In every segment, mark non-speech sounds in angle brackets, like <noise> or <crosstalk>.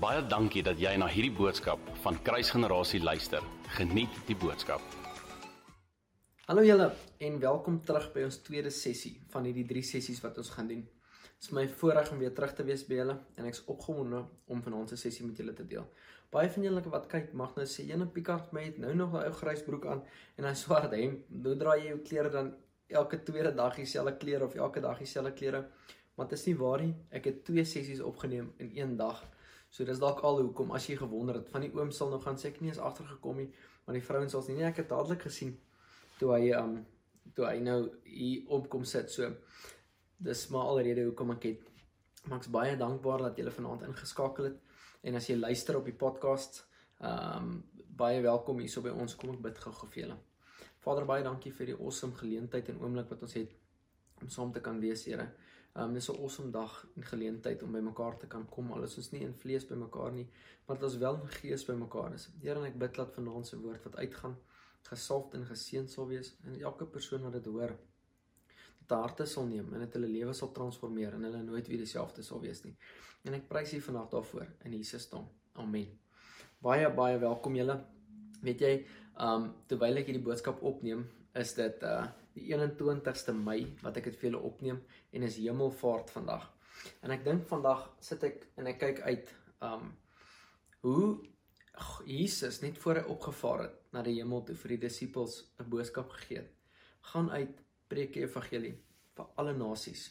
Baie dankie dat jy na hierdie boodskap van Kruisgenerasie luister. Geniet die boodskap. Hallo julle en welkom terug by ons tweede sessie van hierdie drie sessies wat ons gaan doen. Dit is my voorreg om weer terug te wees by julle en ek's opgewonde om vanaand se sessie met julle te deel. Baie van julle wat kyk mag nou sê, "Jene Picard my het nou nog 'n ou grys broek aan en 'n swart hemp. Nou dra jy jou klere dan elke tweede dag dieselfde klere of elke dag dieselfde klere?" Maar dit is nie waar nie. Ek het twee sessies opgeneem in een dag. So dis dalk al hoekom as jy gewonder het van die oom sal nou gaan sê ek nie eens agtergekom nie, maar die vrouens sal nie. Nee, ek het dadelik gesien toe hy um toe hy nou hier opkom sit. So dis maar alrede hoekom ek het Max baie dankbaar dat julle vanaand ingeskakel het en as jy luister op die podcast, um baie welkom hier so by ons. Kom ek bid gou-gou vir julle. Vader, baie dankie vir die awesome geleentheid en oomblik wat ons het om saam te kan wees, Here. Um dis 'n awesome dag en geleentheid om by mekaar te kan kom. Al is ons nie in vlees by mekaar nie, maar dit is wel in gees by mekaar is. Here, en ek bid dat vanaand se woord wat uitgaan, gesalfd en geseën sal wees en elke persoon wat dit hoor, dit harte sal neem en dit hulle lewe sal transformeer en hulle nooit weer dieselfde sal wees nie. En ek prys U vanaand daarvoor in Jesus naam. Amen. Baie baie welkom julle. Weet jy, um terwyl ek hierdie boodskap opneem, is dit uh die 21ste Mei wat ek dit vir julle opneem en is Hemelvaart vandag. En ek dink vandag sit ek en ek kyk uit um hoe Jesus net voor hy opgevaar het na die hemel toe vir die disippels 'n boodskap gegee het. Gaan uit preek die evangelie vir alle nasies.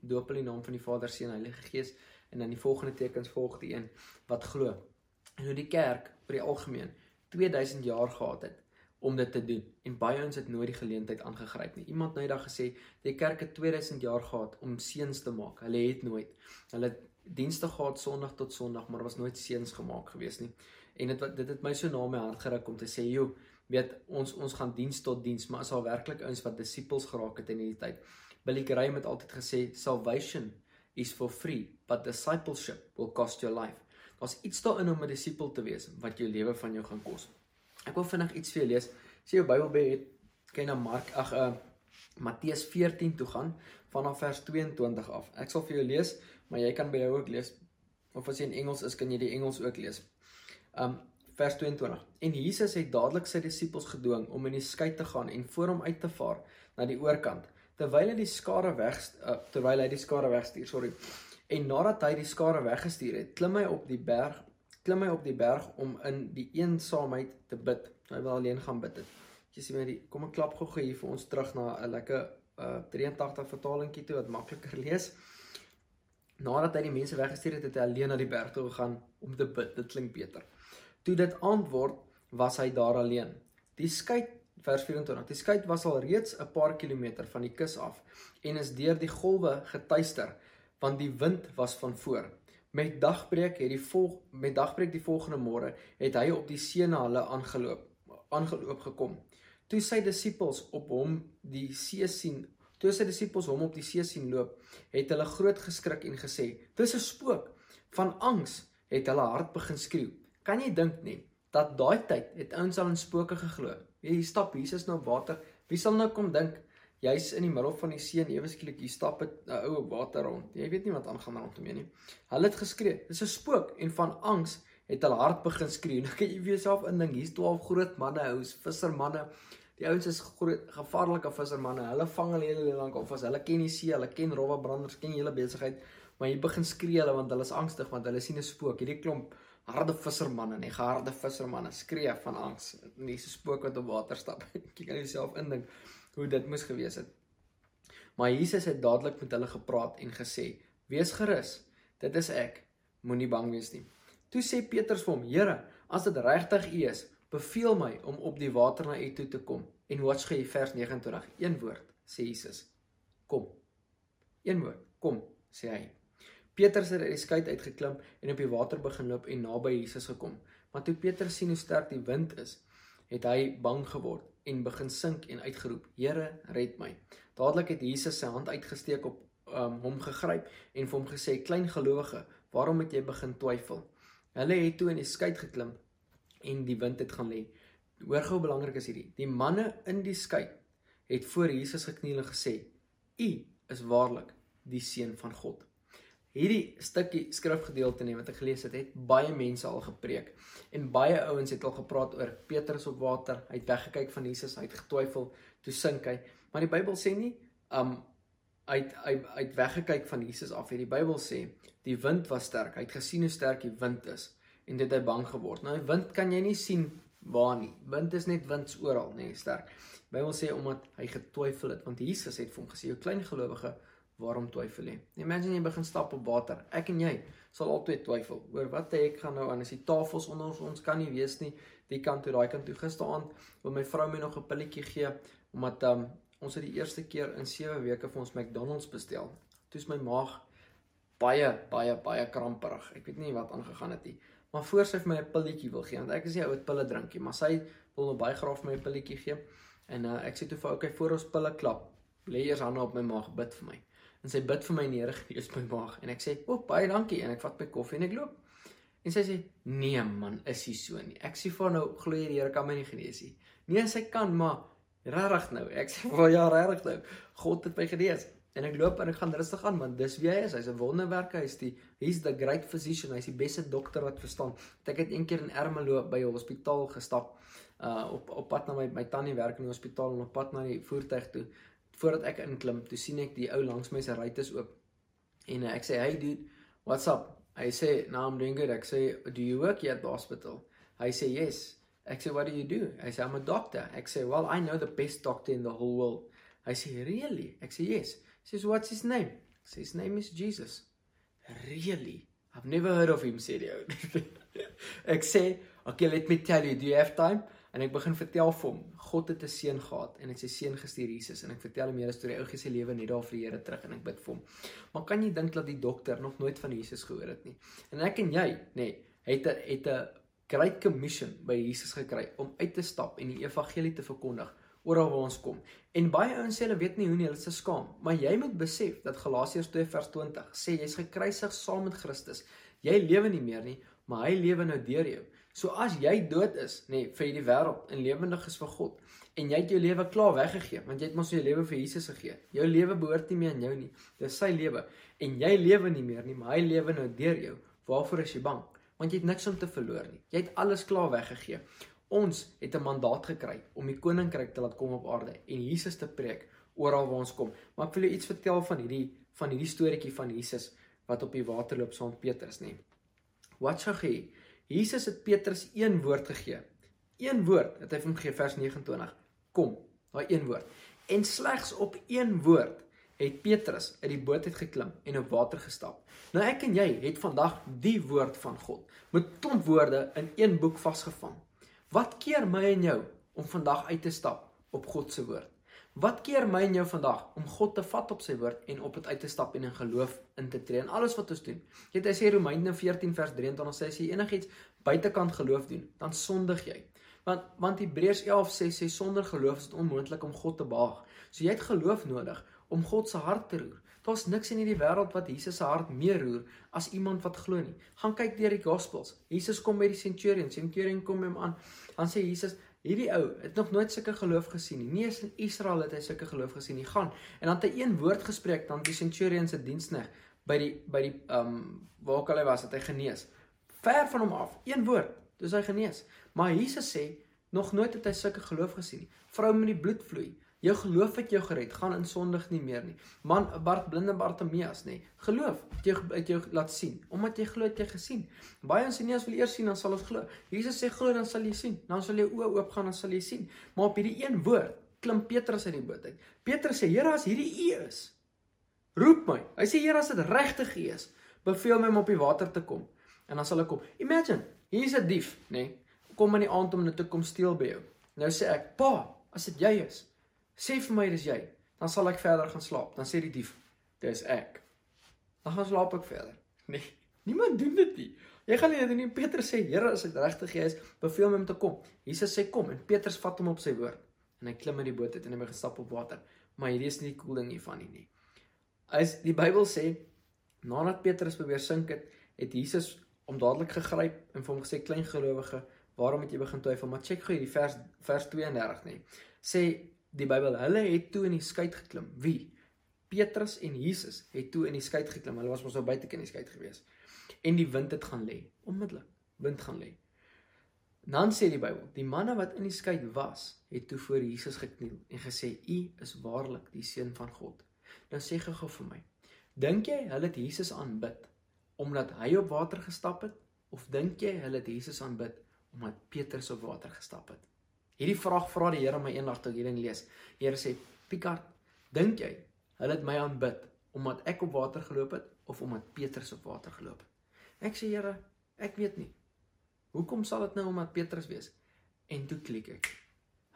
Doop hulle in naam van die Vader, Seun en Heilige Gees en dan die volgende tekens volg die een wat glo. En hoe die kerk vir die algemeen 2000 jaar gehad het om dit te doen. En baie ons het nooit die geleentheid aangegryp nie. Iemand nou eendag gesê, "Die kerk het 2000 jaar gehad om seuns te maak." Hulle het nooit. Hulle het dienste gehad Sondag tot Sondag, maar was nooit seuns gemaak gewees nie. En dit dit het my so na my hart geruk om te sê, "Jo, weet ons ons gaan diens tot diens, maar as al werklik ons wat disippels geraak het in hierdie tyd." Billy Graham het altyd gesê, "Salvation is for free, but discipleship will cost your life." Daar's iets daarin om 'n disipel te wees wat jou lewe van jou gaan kos. Ek wil vinnig iets vir julle lees. As jy jou Bybel by het, kyk na Mark ag uh Matteus 14 toe gaan vanaf vers 22 af. Ek sal vir jou lees, maar jy kan by jou ook lees. Of as jy in Engels is, kan jy die Engels ook lees. Um vers 22. En Jesus het dadelik sy disippels gedwing om in die skei te gaan en voor hom uit te vaar na die oorkant, terwyl hy die skare weg uh, terwyl hy die skare wegstuur, sorry. En nadat hy die skare weggestuur het, klim hy op die berg klim hy op die berg om in die eensaamheid te bid. Hy wil alleen gaan bid het. Jy sien my die kom ek klap gou-gou hier vir ons terug na 'n lekker uh 83 vertalingkie toe wat makliker <laughs> lees. Nadat hy die mense weggestuur het, het hy alleen na die berg toe gegaan om te bid. Dit klink beter. Toe dit antwoord, was hy daar alleen. Die skei vers 24. Die skei was al reeds 'n paar kilometer van die kus af en is deur die golwe getuister want die wind was van voor. Met dagbreek het die volg met dagbreek die volgende môre het hy op die see na hulle aangeloop aangeloop gekom. Toe sy disippels op hom die see sien, toe sy disippels hom op die see sien loop, het hulle groot geskrik en gesê: "Dis 'n spook." Van angs het hulle hart begin skreeu. Kan jy dink nie dat daai tyd het ouens al in spooke geglo? Hier stap Jesus nou water. Wie sal nou kom dink jy's in die middel van die see en ewe skielik hier stap 'n uh, ou water rond. Jy weet nie wat aangaan rondom jou nie. Hulle het geskree, dis 'n spook en van angs het hulle hart begin skree. <laughs> Nou kan jy vir jouself indink, hier's 12 groot manne, ouens, vissermanne. Die ouens is groot gevaarlike vissermanne. Hulle vang al hele lank of as hulle ken die see, hulle ken rowwe branders, ken hele besigheid, maar jy begin skree hulle want hulle is angstig want hulle sien 'n spook. Hierdie klomp harde vissermanne, nee, geharde vissermanne skree van angs. Dis 'n spook wat op water stap. <laughs> Jy kan jouself indink hoe dit moes gewees het. Maar Jesus het dadelik met hulle gepraat en gesê: "Wees gerus, dit is ek. Moenie bang wees nie." Toe sê Petrus vir hom: "Here, as dit regtig U is, beveel my om op die water na U toe te kom." En watch gee vers 29, een woord, sê Jesus: "Kom." Een woord, "Kom," sê hy. Petrus het uit die skei uitgeklim en op die water begin loop en naby Jesus gekom. Maar toe Petrus sien hoe sterk die wind is, het hy bang geword en begin sink en uitgeroep: "Here, red my." Dadelik het Jesus sy hand uitgesteek op um, hom gegryp en vir hom gesê: "Klein gelowige, waarom het jy begin twyfel?" Hulle het toe in die skei geklim en die wind het gaan lê. Hoor gou belangrik is hierdie. Die manne in die skei het voor Jesus gekniel en gesê: "U is waarlik die seun van God." Hierdie stukkie skrifgedeelte nie wat ek gelees het, het baie mense al gepreek. En baie ouens het al gepraat oor Petrus op water. Hy het weggekyk van Jesus, hy het getwyfel, toe sink hy. Maar die Bybel sê nie um hy het hy hy het weggekyk van Jesus af. Die Bybel sê die wind was sterk. Hy het gesien hoe sterk die wind is en dit het hy bang geword. Nou die wind kan jy nie sien waar nie. Wind is net winds oral, nê, nee, sterk. Die Bybel sê omdat hy getwyfel het, want Jesus het vir hom gesê, "Jou klein gelowige, waarom twyfel jy? Imagine jy begin stap op water. Ek en jy sal altyd twyfel oor wat ek gaan nou aan as die tafels onder ons, kan nie weet nie. Die kant toe, daai kant toe gisteraand wil my vrou my nog 'n pilletjie gee omdat um, ons het die eerste keer in 7 weke vir ons McDonald's bestel. Toe's my maag baie baie baie kramperig. Ek weet nie wat aangegaan het nie. Maar voor sy vir my 'n pilletjie wil gee want ek is nie ou pille drinkie, maar sy wil nou baie graag vir my 'n pilletjie gee. En uh, ek sê toe vir haar, "Oké, voor ons pille klap, lê eers hande op my maag, bid vir my." En sy bid vir my neergenees my maag en ek sê, "O, baie dankie." En ek vat my koffie en ek loop. En sy sê, "Nee man, is nie so nie. Ek sê vir nou glo jy die Here kan my nie genees nie." Nee, sy kan, maar regtig nou. Ek sê, "Vir ja, regtig nou. God het my genees." En ek loop en ek gaan rustig aan want dis wie hy is. Hy's 'n wonderwerker. Hy's die he's the great physician. Hy's die beste dokter wat verstaan. Ek het eendag in Ermelo by 'n hospitaal gestap. Uh op op pad na my my tannie werk in die hospitaal en op pad na die voertuig toe voordat ek inklim, toe sien ek die ou langs my se ruit is oop. En uh, ek sê, "Hey dude, what's up?" Hy sê, "No, I'm doing good." Ek sê, "Do you work here at the hospital?" Hy sê, "Yes." Ek sê, "What do you do?" Hy sê, "I'm a doctor." Ek sê, "Well, I know the best doctor in the whole world." Hy sê, "Really?" Ek sê, "Yes." He says, "What's his name?" Ek sê, "His name is Jesus." "Really? I've never heard of him," sê die ou. ek sê, "Okay, let me tell you, do you have time?" En ek begin vertel vir hom, God het 'n seun gehad en hy het sy seun gestuur Jesus en ek vertel hom hierdie storie, ou gee sy lewe net daar vir die Here terug en ek bid vir hom. Maar kan jy dink dat die dokter nog nooit van Jesus gehoor het nie? En ek en jy, nê, nee, het 'n het 'n great commission by Jesus gekry om uit te stap en die evangelie te verkondig oral waar ons kom. En baie ouens sê hulle weet nie hoe nie, hulle is skaam, maar jy moet besef dat Galasiërs 2:20 sê jy's gekruisig saam met Christus. Jy lewe nie meer nie, maar hy lewe nou deur jou. So as jy dood is, nê, nee, vir die wêreld en lewendig is vir God en jy het jou lewe klaar weggegee, want jy het mos jou lewe vir Jesus gegee. Jou lewe behoort nie meer aan jou nie. Dis sy lewe en jy lewe nie meer nie, maar hy lewe nou deur jou. Waarvoor is jy bang? Want jy het niks om te verloor nie. Jy het alles klaar weggegee. Ons het 'n mandaat gekry om die koninkryk te laat kom op aarde en Jesus te preek oral waar ons kom. Maar ek wil jou iets vertel van hierdie van hierdie storieetjie van Jesus wat op die water loop saam Petrus, nê. Wat sê hy? Jesus het Petrus een woord gegee. Een woord het hy vir hom gegee vers 29. Kom, daai een woord. En slegs op een woord het Petrus uit die boot uit geklim en op water gestap. Nou ek en jy het vandag die woord van God met klomp woorde in een boek vasgevang. Wat keer my en jou om vandag uit te stap op God se woord? Wat keer my en jou vandag om God te vat op sy woord en op dit uit te stap en in geloof in te tree in alles wat ons doen? Jy weet hy sê Romeine 14 vers 23 sê as jy enigiets buitekant geloof doen, dan sondig jy. Want want Hebreërs 11 sê sê sonder geloof is dit onmoontlik om God te behaag. So jy het geloof nodig om God se hart te roer. Daar's niks in hierdie wêreld wat Jesus se hart meer roer as iemand wat glo nie. Gaan kyk deur die Gospels. Jesus kom by die centurion, centurion kom hom aan. Dan sê Jesus, Hierdie ou het nog nooit sulke geloof gesien nie. Nie eens in Israel het hy sulke geloof gesien nie. Gaan en dan het hy een woord gespreek dan die centurion se dienskneg by die by die ehm um, waar ook al hy was, het hy genees. Ver van hom af, een woord, dis hy genees. Maar Jesus sê nog nooit het hy sulke geloof gesien nie. Vrou met die bloed vloei. Jou geloof het jou gered, gaan in sondig nie meer nie. Man Bart blinde Bartimeus nê. Geloof het jou het jou laat sien. Omdat jy glo het jy gesien. Baie ons sê nie as wil eers sien dan sal ons glo. Jesus sê glo dan sal jy sien. Dan sal jou oë oop gaan dan sal jy sien. Maar op hierdie een woord klim Petrus uit die boot uit. Petrus sê Here as hierdie U is, roep my. Hy sê Here as dit regtig U is, beveel my om op die water te kom en dan sal ek kom. Imagine, hier's 'n dief, nê. Kom in die aand om net te kom steel by jou. Nou sê ek, "Pa, as dit jy is, Sê vir my dis jy. Dan sal ek verder gaan slaap. Dan sê die dief, dis ek. Dan gaan slaap ek verder. <laughs> Nee, niemand doen dit nie. Jy gaan nie doen nie. Petrus sê, Here, as dit regtig is, beveel my om te kom. Jesus sê kom en Petrus vat hom op sy woord. En hy klim in die boot uit en hy begin stap op water. Maar hierdie is nie die cool ding hiervan nie nie. As die Bybel sê, nadat Petrus probeer sink het, het Jesus hom dadelik gegryp en vir hom gesê, klein gelowige, waarom het jy begin twyfel? Maar check gou hierdie vers vers 32 nê. Sê die Bybel, hulle het toe in die skei geklim. Wie? Petrus en Jesus het toe in die skei geklim. Hulle was mos nou buite in die skei gewees. En die wind het gaan lê. Onmiddellik wind gaan lê. Dan sê die Bybel, die manne wat in die skei was, het toe voor Jesus gekniel en gesê: "U is waarlik die seun van God." Nou sê gou vir my, dink jy hulle het Jesus aanbid omdat hy op water gestap het of dink jy hulle het Jesus aanbid omdat Petrus op water gestap het? Hierdie vraag vra die Here my eendag toe ek hierdie lees. Die Here sê: "Picard, dink jy hulle het my aanbid omdat ek op water geloop het of omdat Petrus op water geloop het?" Ek sê: "Here, ek weet nie." Hoekom sal dit nou omdat Petrus wees? En toe klik ek.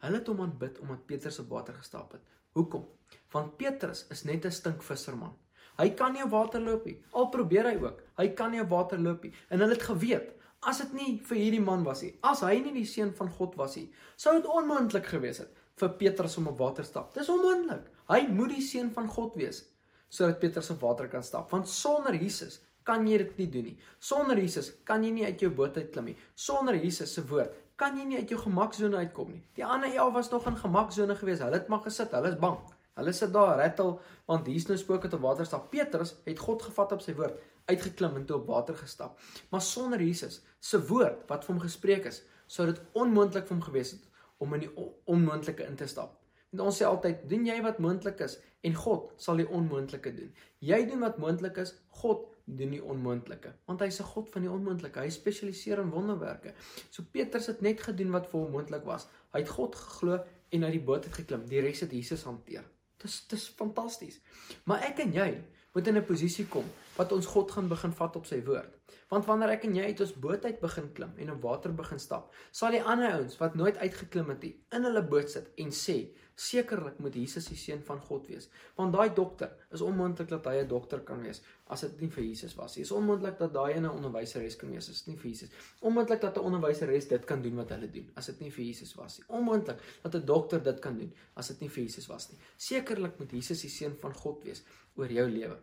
Hulle het hom aanbid omdat Petrus op water gestap het. Hoekom? Want Petrus is net 'n stinkvisserman. Hy kan nie op water loop nie. Al probeer hy ook. Hy kan nie op water loop nie. En hulle het geweet, as dit nie vir hierdie man was nie, as hy nie die seun van God was nie, sou dit onmoontlik gewees het vir Petrus om op water stap. Dis onmoontlik. Hy moet die seun van God wees sodat Petrus op water kan stap. Want sonder Jesus kan jy dit nie doen nie. Sonder Jesus kan jy nie uit jou boot uit klim nie. Sonder Jesus se woord kan jy nie uit jou gemaksone uitkom nie. Die ander 11 was nog in gemaksone gewees. Hulle het maar gesit. Hulle is bang. Hulle sit daar rattel want hier's nou spooke te water stap. Petrus het God gevat op sy woord, uitgeklim en toe op water gestap. Maar sonder Jesus se woord wat vir hom gespreek is, sou dit onmoontlik vir hom gewees het om in die onmoontlike in te stap. En ons sê altyd, doen jy wat moontlik is en God sal die onmoontlike doen. Jy doen wat moontlik is, God doen die onmoontlike. Want hy's 'n God van die onmoontlike. Hy spesialiseer in wonderwerke. So Petrus het net gedoen wat vir hom moontlik was. Hy het God geglo en uit die boot het geklim die res het Jesus hanteer. Dis dis fantasties. Maar ek en jy moet in 'n posisie kom wat ons God gaan begin vat op sy woord want wanneer ek en jy uit ons boot uit begin klim en op water begin stap sal die ander ouens wat nooit uitgeklim het nie in hulle boot sit en sê Sekerlik moet Jesus die seun van God wees, want daai dokter is onmoontlik dat hy 'n dokter kan wees as dit nie vir Jesus was nie. Is onmoontlik dat daai 'n onderwyseres kan wees as dit nie vir Jesus. Onmoontlik dat 'n onderwyseres dit kan doen wat hulle doen as dit nie vir Jesus was nie. Onmoontlik dat 'n dokter dit kan doen as dit nie vir Jesus was nie. Sekerlik moet Jesus die seun van God wees oor jou lewe.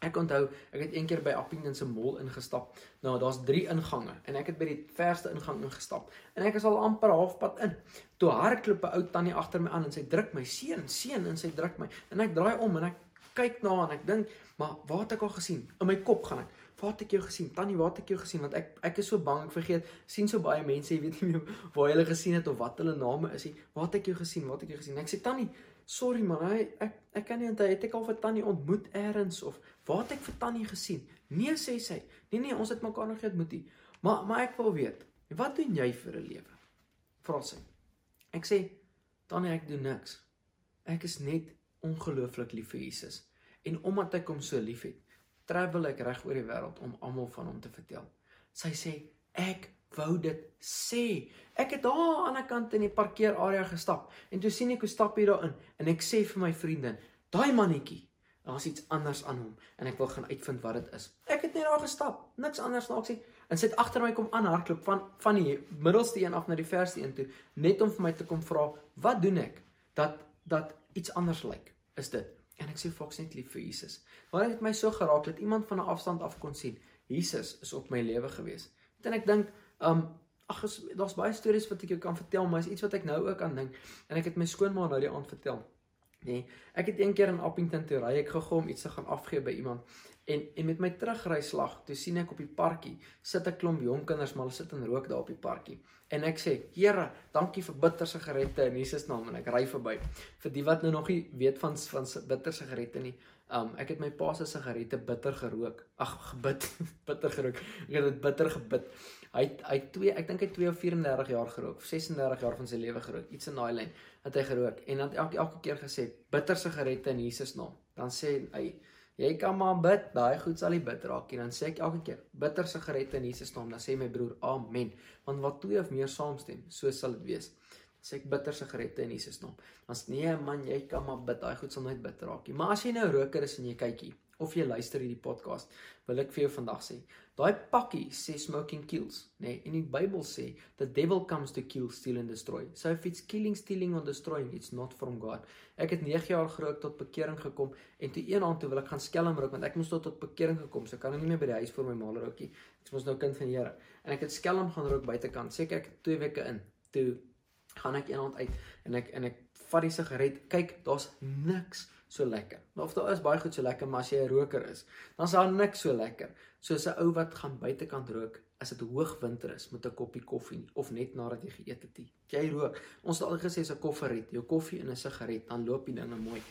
Ek onthou, ek het eendag by Appington se mall ingestap. Nou, daar's 3 ingange en ek het by die verste ingang ingestap. En ek is al amper halfpad in. Toe hardloop 'n ou tannie agter my aan en sy druk my seun, seun en sy druk my. En ek draai om en ek kyk na haar en ek dink, "Maar waar het ek haar gesien?" In my kop gaan ek, "Waar het ek jou gesien? Tannie, waar het ek jou gesien?" Want ek ek is so bang, ek vergeet, sien so baie mense, jy weet nie meer waar jy hulle gesien het of wat hulle name is nie. "Waar het ek jou gesien? Waar het ek jou gesien?" Ek sê, "Tannie, sorry man, hy ek ek kan nie onthou het ek al vir Tannie ontmoet eers of waar het ek vir Tannie gesien? Nee sê sy. Nee nee, ons het mekaar nog nie ontmoet nie. Maar maar ek wil weet, wat doen jy vir 'n lewe? Vra sy. Ek sê Tannie ek doen niks. Ek is net ongelooflik lief vir Jesus en omdat ek hom so liefhet, travel ek reg oor die wêreld om almal van hom te vertel. Sy sê ek wou dit sê. Ek het daar aan die kant in die parkeerarea gestap en toe sien ek hoe stap hy daarin en ek sê vir my vriendin, daai mannetjie, daar's iets anders aan hom en ek wil gaan uitvind wat dit is. Ek het net daar gestap, niks anders na ek sê en het agter my kom aanhardloop van van die middelste een af na die verste een toe net om vir my te kom vra, "Wat doen ek dat dat iets anders lyk?" Is dit? En ek sê Fox net lief vir Jesus. Dit het my so geraak dat iemand van 'n afstand af kon sien, Jesus is op my lewe gewees. En ek dink Um ag daar's baie stories wat ek jou kan vertel, maar is iets wat ek nou ook aan dink. En ek het my skoonma nou die aand vertel. Nee, ek het een keer in Appington toe ry ek gegaan om iets te gaan afgee by iemand. En en met my terugryslag toe sien ek op die parkie sit 'n klomp jong kinders maar hulle sit en rook daar op die parkie. En ek sê Here dankie vir bitter sigarette in Jesus naam en ek ry verby. Vir die wat nou nog nie weet van van bitter sigarette nie um ek het my pa se sigarette bitter gerook. Ag gebid <laughs> bitter gerook. Ek het dit bitter gebid Hy hy twee ek dink hy 2 of 34 jaar gerook, 36 jaar van sy lewe gerook, iets in daai lyn het hy gerook en dan elke elke keer gesê bitter sigarette in Jesus naam. Dan sê hy jy kan maar bid, daai goed sal die bid raak en dan sê ek elke keer bitter sigarette in Jesus naam, dan sê my broer amen. Want wat twee of meer saamstem, so sal dit wees. Sê ek bitter sigarette in Jesus naam. Dan sê nee man, jy kan maar bid, daai goed sal nooit bid raak nie. Maar as jy nou roker is en jy kyk hier of jy luister hierdie podcast, wil ek vir jou vandag sê, daai pakkie sê smoking kills, nê? Nee, en die Bybel sê the devil comes to kill, steal and destroy. So if it's killing, stealing or destroying, it's not from God. Ek het 9 jaar gerook tot bekering gekom en toe een aand toe wil ek gaan skelm rook want ek moes tot tot bekering gekom, so kan ek nie meer by die huis vir my maal rookie. Ek was nou kind van die Here. En ek het skelm gaan rook buitekant. Sê ek 2 weke in. Toe gaan ek een aand uit en ek en ek vat die sigaret. Kyk, daar's niks so lekker. Nou of daar is baie goed so lekker, maar as jy 'n roker is, dan is daar niks so lekker soos 'n ou wat gaan buitekant rook as dit hoogwinter is met 'n koppie koffie of net nadat jy geëet het. Jy rook. Ons het al gesê as 'n koffieret, jou koffie en 'n sigaret, dan loop die dinge mooi.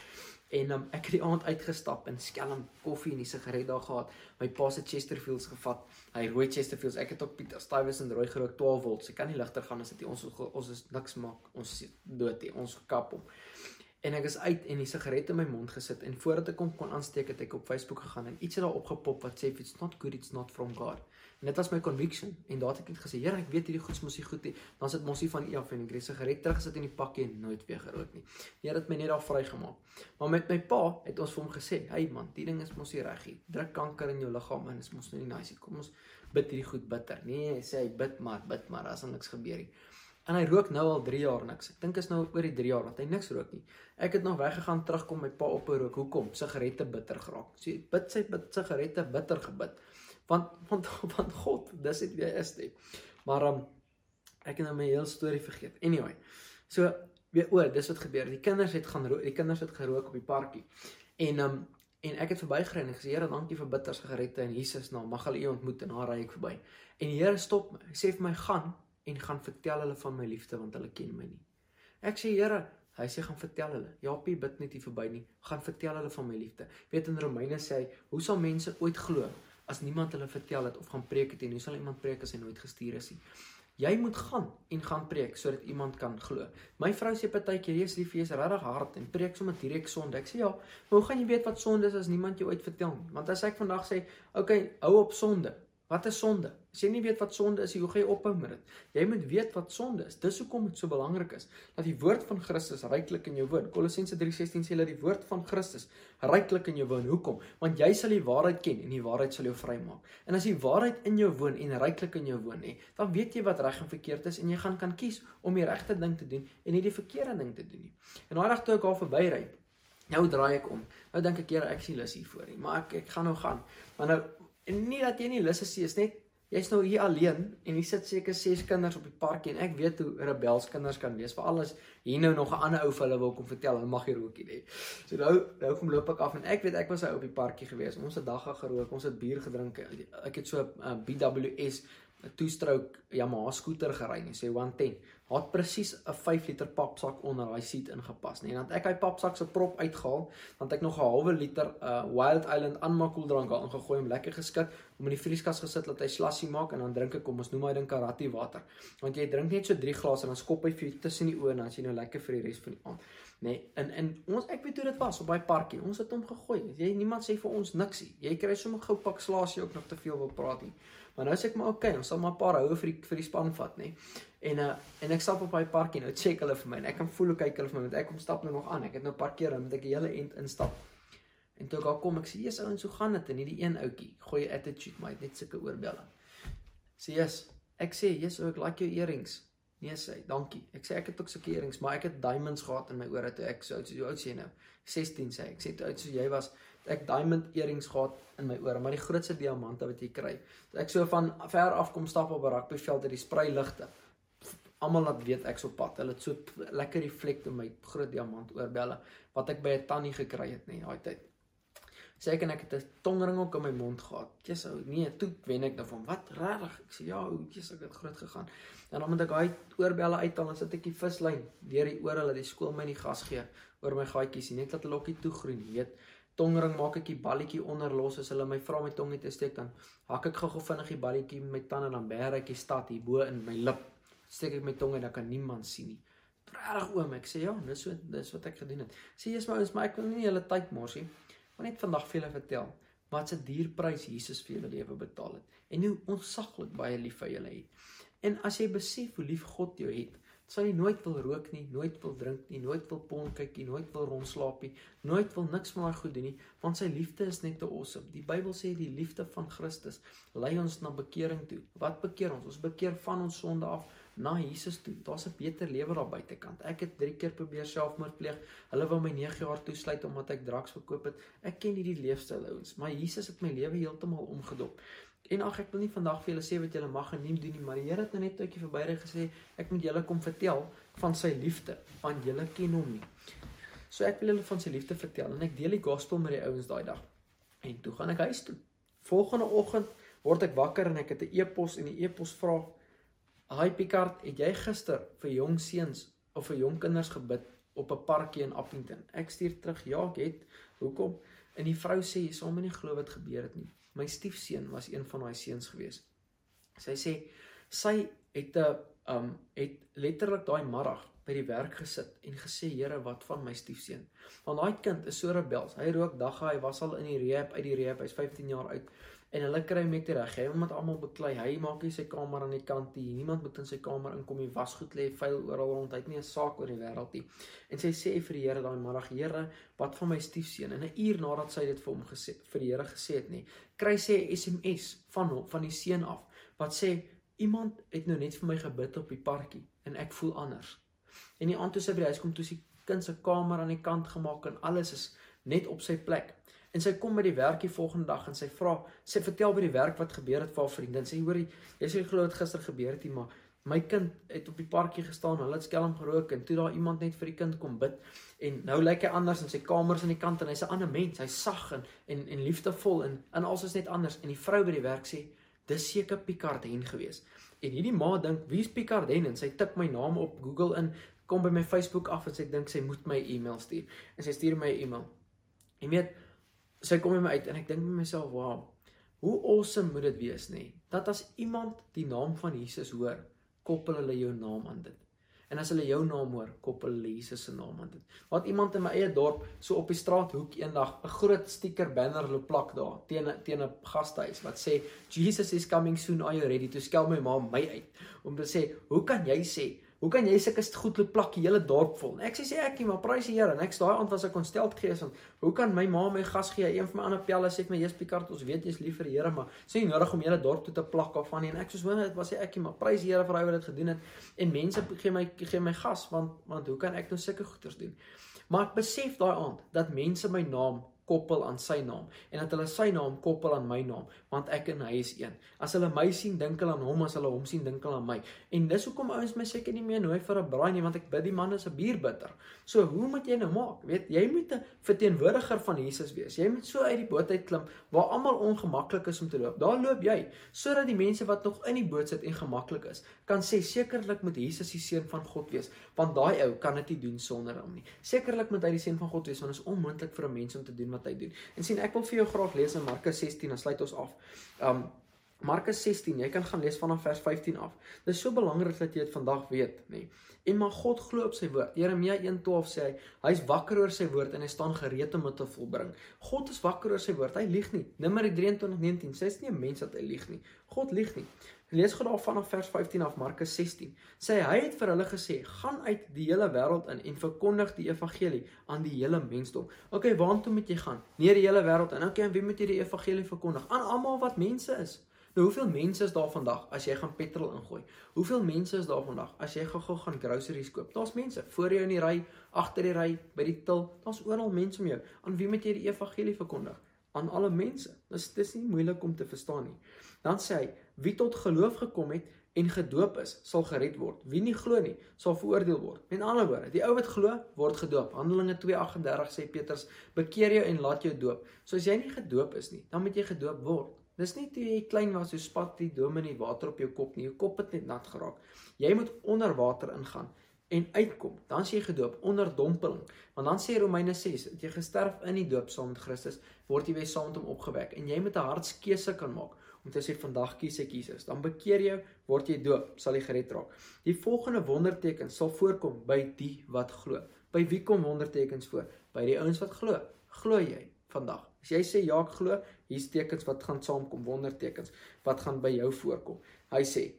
En um, ek het die aand uitgestap en skelm koffie en die sigaret daar gehad. My pa se Chesterfields gevat. Hy rooi Chesterfields. Ek het ook Pieter Stuyvesant rooi gerook 12 volt. Sy kan nie ligter gaan as dit ons ons is niks maak. Ons dood hier. Ons kap hom. En ek is uit en die sigaret in my mond gesit en voordat ek hom kon aansteek het ek op Facebook gegaan en iets het daar opgepop wat sê it's not good it's not from God. En dit was my conviction en daar het ek net gesê, Here, ek weet hierdie goeds mos nie goed nie. Dan sit mos nie van af en ek het sigaret teruggesit in die pakkie en nooit weer gerook nie. Die Here het my net daar vrygemaak. Maar met my pa het ons vir hom gesê, "Hey man, die ding is mos nie reg nie. Druk kanker in jou liggaam en is mos nou nie nice nie. Kom ons bid hierdie goed bitter." Nee, hy sê hy bid maar, bid maar, as niks gebeur nie. En hy rook nou al 3 jaar niks. Ek dink is nou oor die 3 jaar wat hy niks rook nie. Ek het nog weggegaan terugkom my pa op rook. Hoekom? Sigarette bitter geraak. Sy bid sy bid sigarette bitter gebid want want <laughs> want God, dis dit hy is dit. Maar um, ek het nou my hele storie vergeet. Anyway. So weer o, dis wat gebeur. Die kinders het gaan rook, die kinders het gerook op die parkie. En um en ek het verbygery en gesê Here, dankie vir bitter sigarette in Jesus naam. Mag hulle U ontmoet en daar ry ek verby. En die Here stop my. Hy sê vir my gaan en gaan vertel hulle van my liefde want hulle ken my nie. Ek sê Here, hy sê gaan vertel hulle. Jaapie bid net hier verby nie. Gaan vertel hulle van my liefde. Weet in Romeine sê hy, hoe sal mense ooit glo as niemand hulle vertel het of gaan preek het en hoe sal iemand preek as hy nooit gestuur is nie? Jy moet gaan en gaan preek sodat iemand kan glo. My vrou sê partykeer jy's lief jy's regtig hard en preek sommer direk sonde. Ek sê ja, maar hoe gaan jy weet wat sonde is as niemand jou ooit vertel nie? Want as ek vandag sê, "Oké, okay, hou op sonde." Wat is sonde? As jy nie weet wat sonde is, hoe gaan jy ophou met dit? Jy moet weet wat sonde is. Dis hoekom dit so belangrik is dat die woord van Christus ryklik in jou woon. Kolossense 3:16 sê dat die woord van Christus ryklik in jou woon. Hoekom? Want jy sal die waarheid ken en die waarheid sal jou vrymaak. En as die waarheid in jou woon en ryklik in jou woon, hè, dan weet jy wat reg en verkeerd is en jy gaan kan kies om die regte ding te doen en nie die verkeerde ding te doen nie. En daai dag toe ek al verbyry, nou draai ek om. Nou dink ek, Here, ek sien lus hier voor nie, maar ek ek gaan nou gaan. Maar nou En nie dat jy nie lus is nie, is net jy's nou hier alleen en hier sit seker ses kinders op die park en ek weet hoe rebels kinders kan wees. Veral as hier nou nog 'n ander ou vir hulle wil kom vertel, hulle mag hier rookie hê. So nou nou kom loop ek af en ek weet ek was hy op die parkie gewees. Ons het dag gerook, ons het bier gedrink. Ek het so 'n uh, BWS 'n two-stroke Yamaha skooter gery, nie sê 110. Het presies 'n 5 liter papsak onder daai seat ingepas, nie. En dan ek hy papsak se prop uitgehaal, dan het ek nog 'n halwe liter uh Wild Island aanmaakkoeldrank daar ingegooi om lekker geskit om in die vrieskas gesit laat hy slassie maak en dan drink ek kom ons noem hy ding karate water. Want jy drink net so 3 glase en dan skop hy vir jou tussen die oë en dan as jy nou lekker vir die res van die aand. Nee, en en ons ek weet hoe dit was op daai parkie. Ons het hom gegooi. Jy niemand sê vir ons niksie. Jy kry sommer gou pak slasie ook nog te veel wil praat nie. Maar nou sê ek maar okay, ons sal maar 'n paar houe vir die vir die span vat, nê. En uh en ek stap op daai parkie nou check hulle vir my en ek kan voel hoe kyk hulle vir my want ek kom stap nou nog aan. Ek het nou 'n paar keer met ek die hele end instap. En toe ek al kom, ek sê, "Jesus ouens, hoe gaan dit?" En hierdie een ouetjie gooi attitude, maar net sulke oorbelle. Sê, "Jesus, ek sê, Jesus, ek like jou earrings." Nee sê, dankie. Ek sê ek het ook sulke earrings, maar ek het diamonds gehad in my ore toe ek so oud so oud sê nou. 16 sê ek. Sê toe oud so jy was ek diamond earrings gehad in my ore, maar die grootste diamante wat jy kry. Ek so van ver af kom stap op 'n rugbyveld uit die sprei ligte. Almal laat weet ek's op pad. Hulle het so lekker reflekt in my groot diamant oorbelle wat ek by 'n tannie gekry het nie daai tyd. Sê ek en ek het 'n tongring ook in my mond gehad. Jesus, ou, nee, toe wen ek nou van wat regtig. Ek sê ja, Jesus, ek het groot gegaan. En dan moet ek daai oorbelle uithaal en sit ek die vislyn deur die ore dat die skool my nie gas gee oor my gaatjies nie. Net dat ook nie toe groei nie, weet tongring maak ek die balletjie onder los as hulle my vra my tong net te steek dan hak ek gou-gou vinnig die balletjie met my tande dan bær ek die stad hier bo in my lip. Steek ek my tong en dan kan niemand sien nie. Regtig oom ek sê ja dis so dis wat ek gedoen het. Sê jy's maar is maar ek wil nie hele tyd morsie maar net vandag vir julle vertel wat se dierprys Jesus vir julle lewe betaal het en hoe onsaglik baie lief hy julle het. En as jy besef hoe lief God jou het sal jy nooit wil rook nie, nooit wil drink nie, nooit wil pon kyk nie, nooit wil rondslaap nie, nooit wil niks van daai goed doen nie, want sy liefde is net te awesome. Die Bybel sê die liefde van Christus lei ons na bekering toe. Wat bekeer ons? Ons bekeer van ons sonde af na Jesus toe. Daar's 'n beter lewe daar buitekant. Ek het 3 keer probeer selfmoord pleeg. Hulle wou my 9 jaar toesluit omdat ek drugs verkoop het. Ek ken nie die leefstyl ouens, maar Jesus het my lewe heeltemal omgedop. En ag ek wil nie vandag vir julle sê wat julle mag en nie doen nie, maar die Here het nou net uitjie verbyre gesê ek moet julle kom vertel van sy liefde, want julle ken hom nie. So ek wil hulle van sy liefde vertel en ek deel die gospel met die ouens daai dag. En toe gaan ek huis toe. Volgende oggend word ek wakker en ek het 'n e-pos en die e-pos vra: "Haai Picard, het jy gister vir jong seuns of vir jong kinders gebid op 'n parkie in Appington?" Ek stuur terug: "Ja, ek het." Hoekom? En die vrou sê: "Jy sal my nie glo wat gebeur het nie. My stiefseun was een van daai seuns gewees." Sy sê sy het 'n um het letterlik daai middag by die werk gesit en gesê Here wat van my stiefseun? Want daai kind is so rebels. Hy rook dagga hy was al in die rehab uit die rehab hy's 15 jaar oud en hulle kry hom net reg. Hy moet almal beklei. Hy maak nie sy kamer aan die kant nie. Niemand moet in sy kamer inkom nie. Wasgoed lê vuil oral rond. Hy het nie 'n saak oor die wêreld nie. En sy sê vir die Here daai middag: "Here, wat van my stiefseun?" En 'n uur nadat sy dit vir hom gesê vir die Here gesê het, nê, kry sy 'n SMS van hom van die seun af wat sê: "Iemand het nou net vir my gebid op die parkie en ek voel anders." En die aand toe sy by die huis kom, toe sy kind se kamer aan die kant gemaak en alles is net op sy plek. En sy kom by die werk die volgende dag en sy vra, sy vertel by die werk wat gebeur het vir haar vriendin. Sy hoor jy sê glo dit gister gebeur het, maar my kind het op die parkie gestaan, hulle het skelm gerook en toe daar iemand net vir die kind kom bid en nou lyk hy anders in sy kamers aan die kant en hy's 'n ander mens, hy's sag en en, en liefdevol en en alles is net anders en die vrou by die werk sê dis seker Picard Hen gewees. En hierdie ma dink, wie's Picard Hen? En sy tik my naam op Google in, kom by my Facebook af en sy dink sy moet my e-mail stuur. En sy stuur my 'n e-mail. Jy weet, sy kom by my uit en ek dink met myself, "Wow, hoe awesome moet dit wees, nê? Dat as iemand die naam van Jesus hoor, koppel hulle jou naam aan dit. En as hulle jou naam hoor, koppel hulle Jesus se naam aan dit. Wat iemand in my eie dorp so op die straathoek eendag 'n groot stiker banner loop plak daar teen teen 'n gastehuis wat sê Jesus is coming soon, are you ready? Toe skel my ma my uit om te sê, "Hoe kan jy sê Hoe kan jy sulke goed loop plak die hele dorp vol? En ek sê sê ek nie, maar prys die Here. En ek daai aand was ek ontsteld gees want hoe kan my ma my gas gee? Een van my ander pelle sê vir my, "Jesus Picard, ons weet jy's lief vir die Here, maar sê nie nodig om hele dorp toe te plak af van nie." En ek sê, "Hoor, dit was ek nie, maar prys die Here vir hy wat dit gedoen het." En mense gee my gee my gas want want hoe kan ek nou sulke goeders doen? Maar ek besef daai aand dat mense my naam koppel aan sy naam en dat hulle sy naam koppel aan my naam want ek en hy is een. As hulle my sien, dink hulle aan hom, as hulle hom sien, dink hulle aan my. En dis hoekom ouens my seker nie meer nooi vir 'n braai nie want ek bid die man is 'n bierbitter. So hoe moet jy nou maak? Weet, jy moet 'n verteenwoordiger van Jesus wees. Jy moet so uit die boot uit klim waar almal ongemaklik is om te loop. Daar loop jy sodat die mense wat nog in die boot sit en gemaklik is, kan sê sekerlik moet Jesus die seun van God wees want daai ou kan dit nie doen sonder hom nie. Sekerlik moet hy die seun van God wees want dit is onmoontlik vir 'n mens om te doen wat hy doen. En sien, ek wil vir jou graag lees in Markus 16 en sluit ons af. Um Markus 16, jy kan gaan lees vanaf vers 15 af. Dit is so belangrik dat jy dit vandag weet, nê. Nee. En maar God glo op sy woord. Jeremia 1:12 sê hy, hy's wakker oor sy woord en hy staan gereed om dit te volbring. God is wakker oor sy woord. Hy lieg nie. Numeri 23:19 sê hy's nie 'n mens dat hy lieg nie. God lieg nie. Lees gou daar vanaf vers 15 af Markus 16. Sê hy het vir hulle gesê: "Gaan uit die hele wêreld in en verkondig die evangelie aan die hele mensdom." Okay, waartoe moet jy gaan? Nie die hele wêreld in. Okay, en wie moet jy die evangelie verkondig? Aan almal wat mense is. Nou hoeveel mense is daar vandag as jy gaan petrol ingooi? Hoeveel mense is daar vandag as jy gou-gou gaan groceries koop? Daar's mense voor jou in die ry, agter die ry, by die til. Daar's oral mense om jou. Aan wie moet jy die evangelie verkondig? Aan alle mense. Dis dis nie moeilik om te verstaan nie. Dan sê hy, wie tot geloof gekom het en gedoop is, sal gered word. Wie nie glo nie, sal veroordeel word. Met ander woorde, die ou wat glo, word gedoop. Handelinge 2:38 sê Petrus, bekeer jou en laat jou doop. So as jy nie gedoop is nie, dan moet jy gedoop word. Dis nie toe jy klein was, so spat die dominee water op jou kop nie. Jou kop het net nat geraak. Jy moet onder water ingaan en uitkom. Dan as jy gedoop onder dompeling. Want dan sê Romeine 6, dat jy gesterf in die doop saam met Christus, word jy weer saam met hom opgewek en jy moet 'n hartskeuse kan maak om te sê vandag kies ek Jesus. Dan bekeer jy, word jy doop, sal jy gered raak. Die volgende wonderteken sal voorkom by die wat glo. By wie kom wondertekens voor? By die ouens wat glo. Glo jy vandag? As jy sê ja ek glo, hier's tekens wat gaan saamkom, wondertekens wat gaan by jou voorkom. Hy sê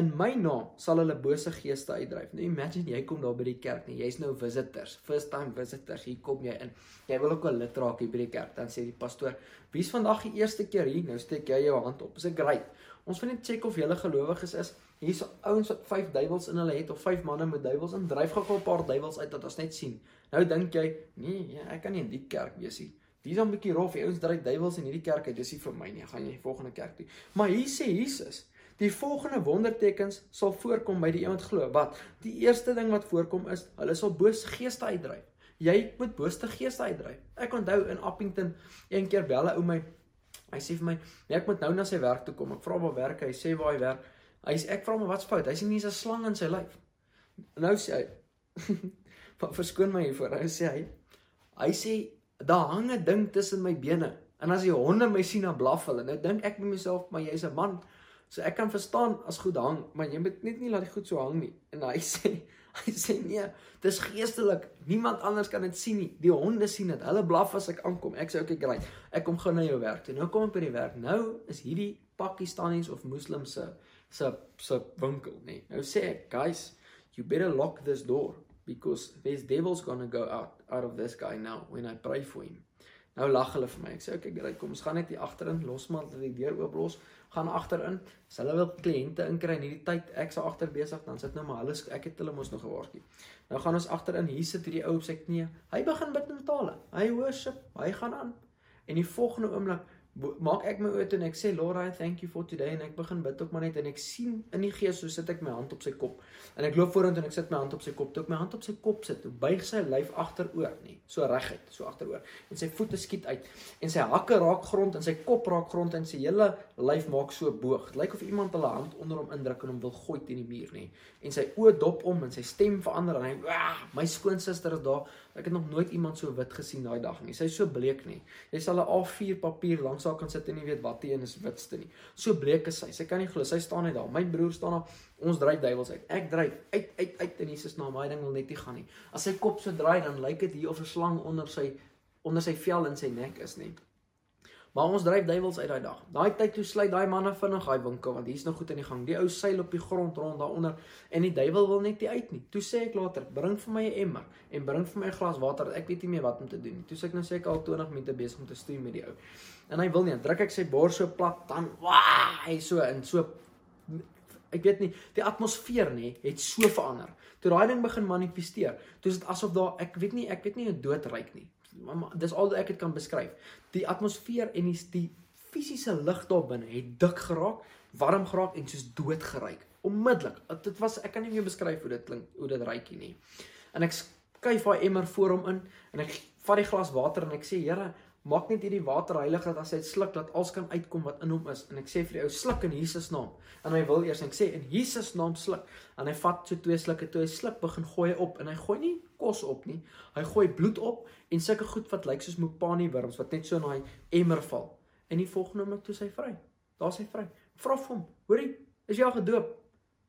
In my naam sal hulle bose geeste uitdryf. Nou imagine jy kom daar by die kerk nie. Jy's nou visitors, first time visitors. Hier kom jy in. Jy wil ook 'n lid raak hier by die kerk. Dan sê die pastoor, "Wie's vandag die eerste keer hier?" Nou steek jy jou hand op. Dis 'n great. Ons wil net check of jy 'n gelowiges is. Hier's ouens wat 5 duiwels in hulle het of 5 manne met duiwels in. Dryf gou 'n paar duiwels uit dat ons net sien. Nou dink jy, "Nee, ek kan nie in die kerk wees nie." Dis 'n bietjie rof. Ouens dryf duiwels in hierdie kerk uit. Dis nie vir my nie. Gaan jy volgende kerk toe. Maar hier sê Jesus, die volgende wondertekens sal voorkom by die iemand glo. Wat? Die eerste ding wat voorkom is, hulle sal bose geeste uitdryf. Jy moet booste geeste uitdryf. Ek onthou in Appington een keer bel 'n ou my. Hy sê vir my, nee, "Ek moet nou na sy werk toe kom." Ek vra waar werk hy? Hy sê waar hy werk. Hy sê ek vra hom wat's fout. Hy sê nie 'n slang in sy lyf. Nou sê hy, <laughs> "Verskoon my hiervoor." Hy sê hy, hy sê daar hang 'n ding tussen my bene en as die honde my sien dan blaf hulle. Nou dink ek by myself, "Maar jy's 'n man." So ek kan verstaan as goed hang, maar jy moet net nie laat dit goed so hang nie. En hy <laughs> sê Hy sê nee, dis geestelik. Niemand anders kan dit sien nie. Die honde sien dit. Hulle blaf as ek aankom. Ek sê okay, great. Ek kom gou na jou werk toe. Nou kom ek by die werk. Nou is hierdie Pakistanies of Moslims se se se winkel, nê. Nou sê ek, guys, you better lock this door because there's devils going to go out out of this guy now when I pray for him. Nou lag hulle vir my. Ek sê okay, great. Kom ons gaan net hier agterin los maar dat die deur oop los gaan agterin. As hulle wil kliënte inkry in hierdie tyd, ek se agter besig, dan sit nou maar hulle ek het hulle mos nog gewaarsku. Nou gaan ons agterin, hier sit hierdie ou op sy knie. Hy begin bid in tale. Hy worship, hy gaan aan. En die volgende oomblik maak ek my oë toe en ek sê Lord I thank you for today. En ek begin bid ook maar net en ek sien in die gees so sit ek my hand op sy kop. En ek loop vorentoe en ek sit my hand op sy kop. Toe ek my hand op sy kop sit toe buig sy lyf agteroor nê so reguit so agteroor. En sy voete skiet uit. En sy hakke raak grond en sy kop raak grond en sy hele lyf maak so boog. Lyk of iemand hulle hand onder hom indruk en hom wil gooi teen die muur nê en sy oë dop om en sy stem verander en hy my skoonsister is daar ek het nog nooit iemand so wit gesien daai dag nie sy is so bleek nê jy sal 'n A4 papier langs haar kan sit en nie weet wat die een is witste nie. So bleek is sy. Sy kan nie glo. Sy staan net daar. My broer staan daar. Ons dryf duiwels uit. Ek dryf uit uit uit in Jesus naam. Daai ding wil net nie gaan nie. As sy kop so draai dan lyk dit hier of 'n slang onder sy onder sy vel in sy nek is nie. Maar ons dryf duiwels uit daai dag. Daai tyd toe sluit daai manne vinnig daai winkel want hier's nog goed in die gang. Die ou seil op die grond rond daaronder en die duiwel wil net nie uit nie. Toe sê ek later, bring vir my 'n emmer en bring vir my 'n glas water. Ek weet nie meer wat om te doen nie. Toe sê ek nou sê ek al 20 minute besig om te stoei met die ou. En hy wil nie. Druk ek sy bors so plat dan, waa, hy so in so ek weet nie, die atmosfeer nê het so verander. Toe daai ding begin manifesteer, toe is dit asof daar ek weet nie, ek weet nie hoe dood ryk nie dis al wat ek dit kan beskryf. Die atmosfeer en die die fisiese lig daar binne het dik geraak, warm geraak en soos dood geryk. Onmiddellik. Dit was ek kan nie meer beskryf hoe dit klink, hoe dit ryk nie. En ek skuif daai emmer voor hom in en ek vat die glas water en ek sê Here, maak net hierdie water heilig dat as hy dit sluk dat alles kan uitkom wat in hom is. En ek sê vir die ou sluk in Jesus naam. En hy wil eers en ek sê in Jesus naam sluk. En hy vat so twee slukke toe hy sluk begin gooi op en hy gooi nie kos op nie. Hy gooi bloed op en sulke goed wat lyk soos mopani wurms wat net so in daai emmer val. En die volgende oomblik toe sy vry. Daar's hy vry. Vra vir hom, hoorie, is jy al gedoop?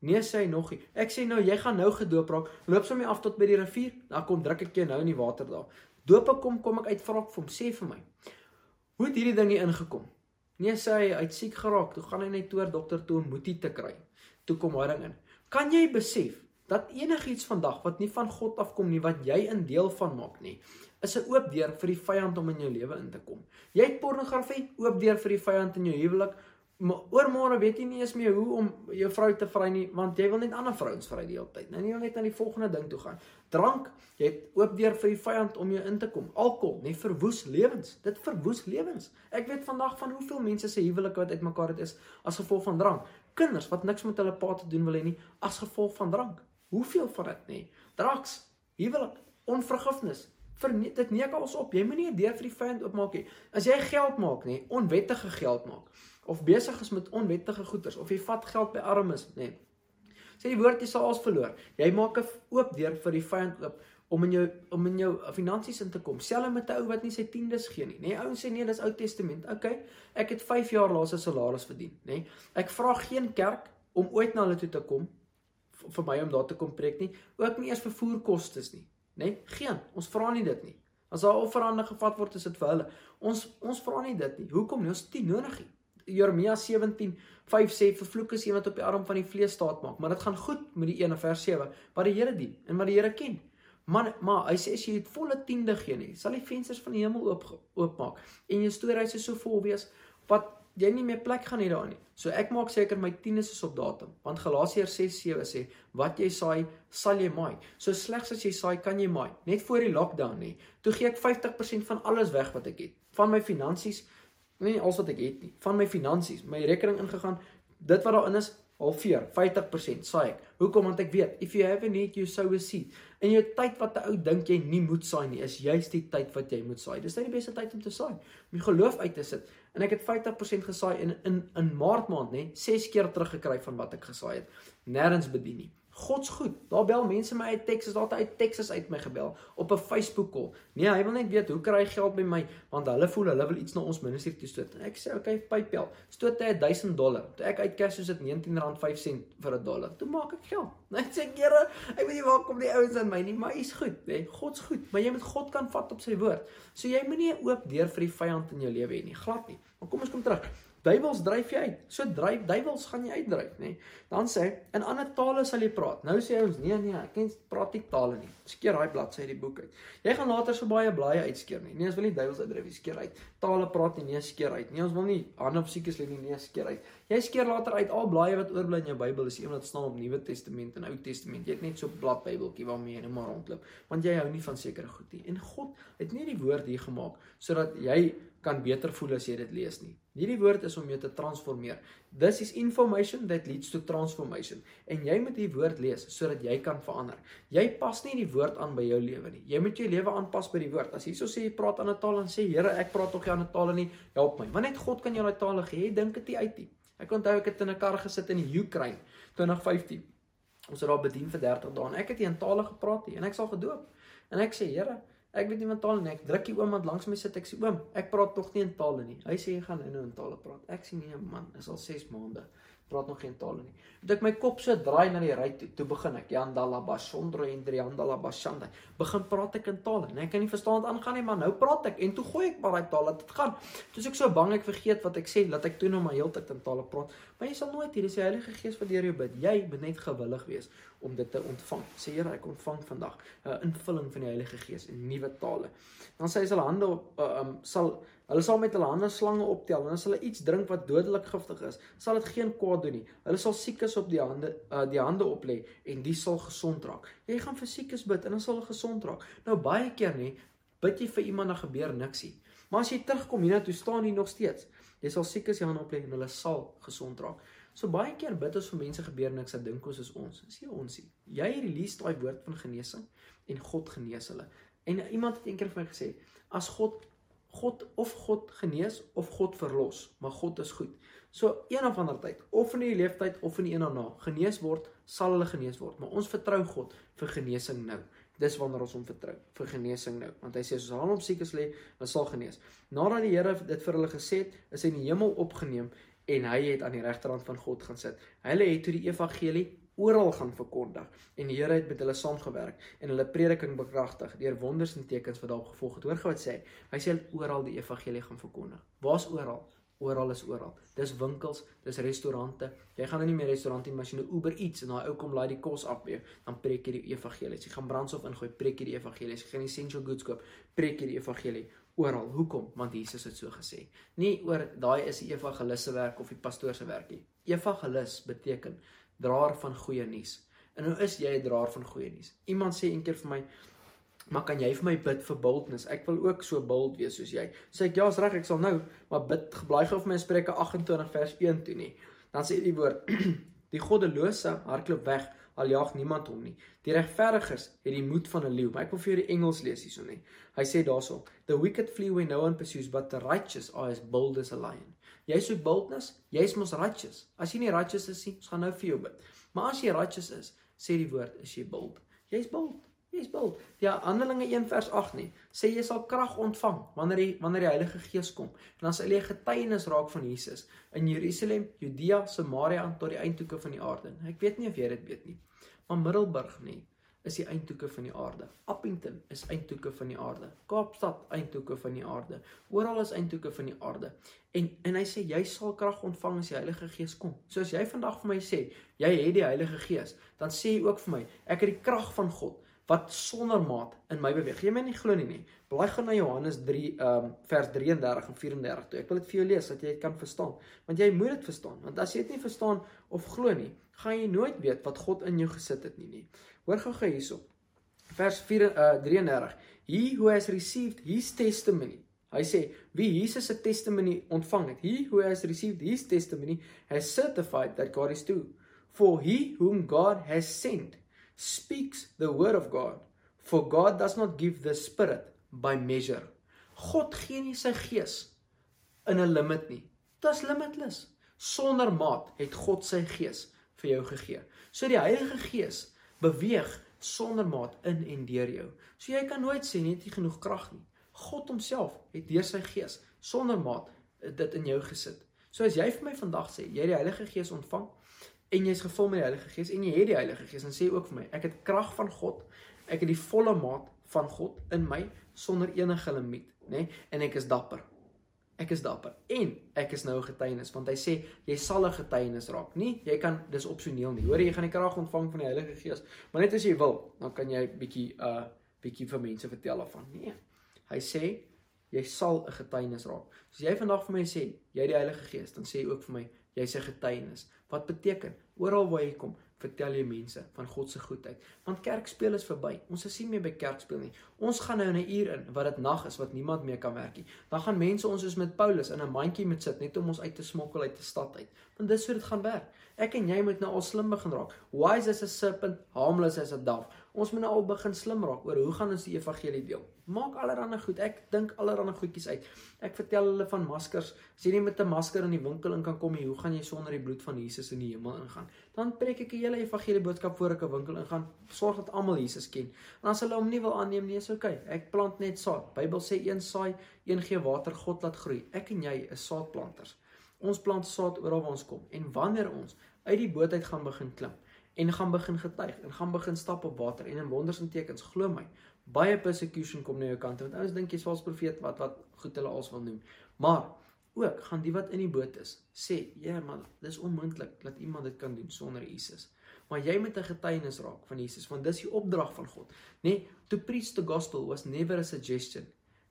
Nee sê hy nog nie. Ek sê nou jy gaan nou gedoop raak. Loop sommer af tot by die rivier, dan kom druk ek jou nou in die water daar. Doop ek kom kom ek uit vra vir hom sê vir my. Hoe het hierdie ding hier ingekom? Nee sê hy, hy't siek geraak. Toe gaan hy net toe dokter toe om moetie te kry. Toe kom hy ding in. Kan jy besef dat enigiets vandag wat nie van God afkom nie wat jy 'n deel van maak nie, is 'n oop deur vir die vyand om in jou lewe in te kom. Jy het pornografie, oop deur vir die vyand in jou huwelik. Maar oormôre weet jy nie eens meer hoe om jou vrou te vry nie, want jy wil net ander vrouens vry die hele tyd. Nou nie wil net aan die volgende ding toe gaan. Drank, jy het oop deur vir die vyand om jou in te kom. Alkohol, net verwoes lewens. Dit verwoes lewens. Ek weet vandag van hoeveel mense se huwelike wat uitmekaar het is as gevolg van drank. Kinders wat niks met hulle pa te doen wil hê nie as gevolg van drank. Hoeveel van dit nê? Draks, huwelik, onvergifnis. Verneem dit neek alles op. Jy moenie 'n deur vir die vyand oopmaak nie. As jy geld maak nê, onwettige geld maak of besig is met onwettige goederes of jy vat geld by armes nê. Sê die woord jy sal alles verloor. Jy maak 'n oop deur vir die vyand oop om in jou om in jou finansies in te kom. Selfs met 'n ou wat nie sy tiendes gee nie, nê. Ouens sê nee, dis Ou Testament. OK. Ek het 5 jaar laas 'n salaris verdien, nê. Ek vra geen kerk om ooit na hulle toe te kom vir my om daar te kom preek nie, ook nie eers vervoerkoste nie, nê? Geen. Ons vra nie dit nie. As daar offerande gevat word, is dit vir hulle. Ons ons vra nie dit nie. Hoekom nie? Ons het nie nodig nie. Jeremia 17:5 sê vervloek is een wat op die arm van die vlees staat maak, maar dit gaan goed met die een vers 7 wat die Here dien en wat die Here ken. Man, maar hy sê as jy het volle tiende gee nie, sal die vensters van die hemel oop oopmaak en jou storehuise so vol wees wat jy nie meer plek gaan hê daar nie. So ek maak seker my tiendes is op datum, want Galasiërs 6:7 sê wat jy saai, sal jy maai. So slegs as jy saai, kan jy maai. Net voor die lockdown nie. Toe gee ek 50% van alles weg wat ek het. Van my finansies, nie alles wat ek het nie, van my finansies, my rekening ingegaan, dit wat daarin is, halveer 50% saai ek. Hoekom want ek weet if you have a need you sow a seed. In jou tyd wat 'n ou dink jy nie moet saai nie, is juist die tyd wat jy moet saai. Dis net die beste tyd om te saai. Om jou geloof uit te sit. En ek het 50% gesaai in in in Maart maand, nê, 6 keer teruggekry van wat ek gesaai het. Nêrens bedien nie. God's goed. Daar bel mense my uit Texas, daar het uit Texas uit my gebel op 'n Facebook call. Nee, hy wil net weet hoe kry hy geld by my want hulle voel hulle wil iets na ons ministerie toe stoot. En ek sê, "Oké, okay, PayPal. Stoot hy 1000 dollar." Toe ek uit cash soos dit R19.05 vir 'n dollar. Toe maak ek geld. <laughs> Net sê, "Here, ek weet nie waar kom die ouens in my nie, maar hy's goed, hè. God's goed, maar jy moet God kan vat op sy woord. So jy moenie 'n oop deur vir die vyand in jou lewe hê nie. Glad nie. Maar kom ons kom terug. Duiwels dryf jy uit. So dryf duiwels gaan jy uitdryf, nê? Nee. Dan sê hy in ander tale sal jy praat. Nou sê ons nee nee, ek ken praat nie tale nie. Skeer daai bladsy uit die boek uit. Jy gaan later so baie blaaie uitskeer nie. Nee, ons wil nie duiwels uitdryf nie, skeer uit. Tale praat nie, nee, skeer uit. Nee, ons wil nie hande op siekes lê nie, nee, skeer uit. Jy skeer later uit al blaaie wat oorbly in jou Bybel is een wat staan op Nuwe Testament en Ou Testament. Jy het net so 'n blad Bybeltjie waarmee jy net maar rondloop, want jy hou nie van sekere goed nie. En God het nie die woord hier gemaak sodat jy kan beter voel as jy dit lees nie. Hierdie woord is om jou te transformeer. This is information that leads to transformation. En jy moet hierdie woord lees sodat jy kan verander. Jy pas nie die woord aan by jou lewe nie. Jy moet jou lewe aanpas by die woord. As hierso sê jy praat 'n taal en sê Here, ek praat tog nie 'n taal nie. Help my. Want net God kan jou daai tale gee. Jy dink dit uit nie. Ek onthou ek het in 'n kar gesit in die Ukraine 2015. Ons het daar bedien vir 30 dae en ek het in tale gepraat nie en ek sal gedoop. En ek sê Here, Ek weet nie wat taal nie. Ek druk die oom wat langs my sit. Ek sê oom, ek praat nog nie in tale nie. Hy sê jy gaan nou in tale praat. Ek sê nee man, is al 6 maande praat nog geen tale nie. Moet ek my kop so draai na die ry toe, toe begin ek Yandala Basondro en Driandala Bashanda. Begin praat ek in tale. Nee, ek kan nie verstaan wat aangaan nie, maar nou praat ek en toe gooi ek maar daai taal dat dit gaan. Toe ek so bang ek vergeet wat ek sê, laat ek toe nou maar heeltyd in tale praat. Maar jy sal nooit hier, dis die Heilige Gees wat deur jou bid. Jy moet net gewillig wees om dit te ontvang. Sê Here, ek ontvang vandag 'n uh, invulling van die Heilige Gees in nuwe tale. Dan sê hy sy hande op uh, um, sal Hulle sal met hulle hande slange optel en as hulle iets drink wat dodelik giftig is, sal dit geen kwaad doen nie. Hulle sal siekes op die hande uh, die hande oplê en die sal gesond raak. Jy gaan vir siekes bid en dan sal hulle gesond raak. Nou baie keer nê, bid jy vir iemand en gebeur niksie. Maar as jy terugkom hiernatoe staan jy nog steeds. Jy sal siekes die hande oplê en hulle sal gesond raak. So baie keer bid ons vir mense gebeur niks, dan dink ons is ons. Dis nie ons nie. Jy release daai woord van genesing en God genees hulle. En iemand het eendag vir my gesê, as God God of God genees of God verlos, maar God is goed. So een of ander tyd, of in die leeftyd of in die een daarna, genees word, sal hulle genees word, maar ons vertrou God vir genesing nou. Dis wanneer ons hom vertrou vir genesing nou, want hy sê as ons op siekes lê, dan sal genees. Nadat die Here dit vir hulle gesê het, is hy in die hemel opgeneem en hy het aan die regterhand van God gaan sit. Hulle het toe die evangelie oral gaan verkondig en die Here het met hulle saamgewerk en hulle prediking bekragtig deur wonders en tekens wat daarop gevolg het. Hoor gou wat sê hy. Hy sê oral die evangelie gaan verkondig. Waar's oral? Oral is oral. Dis winkels, dis restaurante. Jy gaan nou nie meer restaurant nie, maar as jy nou Uber Eats en daai ou kom laai die kos af weer, dan preek jy die evangelie. Jy gaan brandstof ingooi, preek jy die evangelie. Jy gaan essential goods koop, preek jy die evangelie oral. Hoekom? Want Jesus het so gesê. Nie oor daai is die evangelis se werk of die pastoor se werk nie. Evangelis beteken draer van goeie nuus. En nou is jy 'n draer van goeie nuus. Iemand sê eendag vir my, "Maar kan jy vir my bid vir boldness? Ek wil ook so bold wees soos jy." Sê ek, "Ja, is reg, ek sal nou, maar bid geblaai gou vir my Spreuke 28 vers 1 toe nie." Dan sê die woord, <clears throat> "Die goddelose hardloop weg, al jaag niemand hom nie. Die regverdiges het die moed van 'n leeu." Maar ek wil vir jou die Engels lees hierso nie. Hy sê daarso, "The wicked flee when no one pursues, but the righteous are as bold as a lion." Jy soek boldness, jy's mos righteous. As jy nie righteous is nie, ons gaan nou vir jou bid. Maar as jy righteous is, sê die woord, is jy bold. Jy's bold. Jy's bold. Ja, Handelinge 1 vers 8 nie. Sê jy sal krag ontvang wanneer die wanneer die Heilige Gees kom. En dan sal jy getuienis raak van Jesus in Jerusalem, Judea, Samaria en tot die eindtoeke van die aarde. Ek weet nie of jy dit weet nie. Maar Middelburg nie is die eindtoeke van die aarde. Appington is eindtoeke van die aarde. Kaapstad eindtoeke van die aarde. Oral is eindtoeke van die aarde. En en hy sê jy sal krag ontvang as die Heilige Gees kom. So as jy vandag vir my sê jy het die Heilige Gees, dan sê jy ook vir my ek het die krag van God wat sonder maat in my beweeg. Jy my nie glo nie nie. Blaai gaan na Johannes 3 um vers 33 en 34 toe. Ek wil dit vir jou lees dat jy dit kan verstaan. Want jy moet dit verstaan. Want as jy dit nie verstaan of glo nie, gaan jy nooit weet wat God in jou gesit het nie nie. Hoor gou-gou hierso. Vers 4 uh 33. He who has received his testimony. Hy sê wie Jesus se testimony ontvang het. He who has received his testimony has certified that God is true. For he whom God has sent speaks the word of God. For God does not give the spirit by measure. God gee nie sy gees in 'n limit nie. Dit's limitless. Sonder maat het God sy gees vir jou gegee. So die Heilige Gees beweeg sonder maat in en deur jou. So jy kan nooit sê jy genoeg krag nie. God homself het deur sy gees sonder maat dit in jou gesit. So as jy vir my vandag sê jy het die Heilige Gees ontvang en jy's gevul met die Heilige Gees en jy het die Heilige Gees, dan sê ook vir my ek het krag van God. Ek het die volle maat van God in my sonder enige limiet, nê? Nee? En ek is dapper. Ek is dapper en ek is nou 'n getuienis want hy sê jy sal 'n getuienis raak. Nie jy kan dis opsioneel nie. Hoor jy gaan die krag ontvang van die Heilige Gees, maar net as jy wil, dan kan jy bietjie uh bietjie vir mense vertel af van. Nee. Hy sê jy sal 'n getuienis raak. As jy vandag vir my sê jy het die Heilige Gees, dan sê jy ook vir my jy's 'n getuienis. Wat beteken? Oral waar jy kom, vertel jy mense van God se goedheid. Want kerkspeel is verby. Ons is nie meer by kerkspeel nie. Ons gaan nou in 'n uur in wat dit nag is wat niemand meer kan werk nie. Dan gaan mense ons soos met Paulus in 'n mandjie moet sit net om ons uit te smokkel uit die stad uit. Want dis hoe dit gaan werk. Ek en jy moet nou al slim begin raak. Wise as a serpent, harmless as a dove. Ons moet nou al begin slim raak oor hoe gaan ons die evangelie deel. Maak allerlei goed. Ek dink allerlei goedjies uit. Ek vertel hulle van maskers. As jy nie met 'n masker in die winkel in kan kom nie, hoe gaan jy sonder die bloed van Jesus in die hemel ingaan? Dan preek ek 'n hele evangelie boodskap voor ek 'n winkel ingaan. Sorg dat almal Jesus ken. En as hulle hom nie wil aanneem nie, is okay. Ek plant net saad. Bybel sê een saai, een gee water, God laat groei. Ek en jy is saadplanters. Ons plant saad oral waar ons kom. En wanneer ons uit die boot uit gaan begin klim en gaan begin getuig en gaan begin stap op water en in wonders en tekens, glo my, baie persecution kom na jou kant want ouens dink jy's vals profeet wat wat goed hulle als wil noem. Maar ook gaan die wat in die boot is sê, "Ja, maar dis onmoontlik dat iemand dit kan doen sonder Jesus." Maar jy moet 'n getuienis raak van Jesus want dis die opdrag van God. Nê, nee, to preach the gospel was never a suggestion.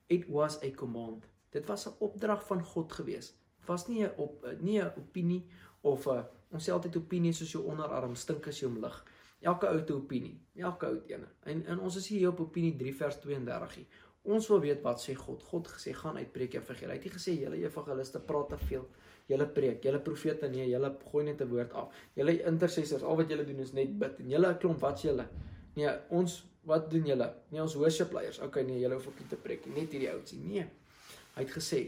It was a command. Dit was 'n opdrag van God gewees. Was nie 'n op nie 'n opinie of 'n ons sê altyd opinie soos jou onderarm stink as jy hom lig. Elke ou 'n opinie, elke ou een. En en ons is hier op opinie 3 vers 32. Hier. Ons wil weet wat sê God. God gesê gaan uitpreek evangelie. Hy het nie gesê julle evangeliste praat te veel. Julle preek, julle profete nee, julle gooi net 'n woord af. Julle intercessors, al wat julle doen is net bid en julle klomp wat sê julle? Nee, ons wat doen julle? Nee, ons worship leiers. Okay, nee, julle hoef ook nie te preek nie, net hierdie oudsie. Nee. Hy het gesê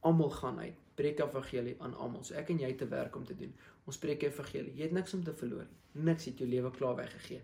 almal gaan uit. Preek evangelie aan almal. So ek en jy te werk om te doen. Ons preek evangelie. Jy het niks om te verloor nie. Niks het jou lewe klaar weggegee.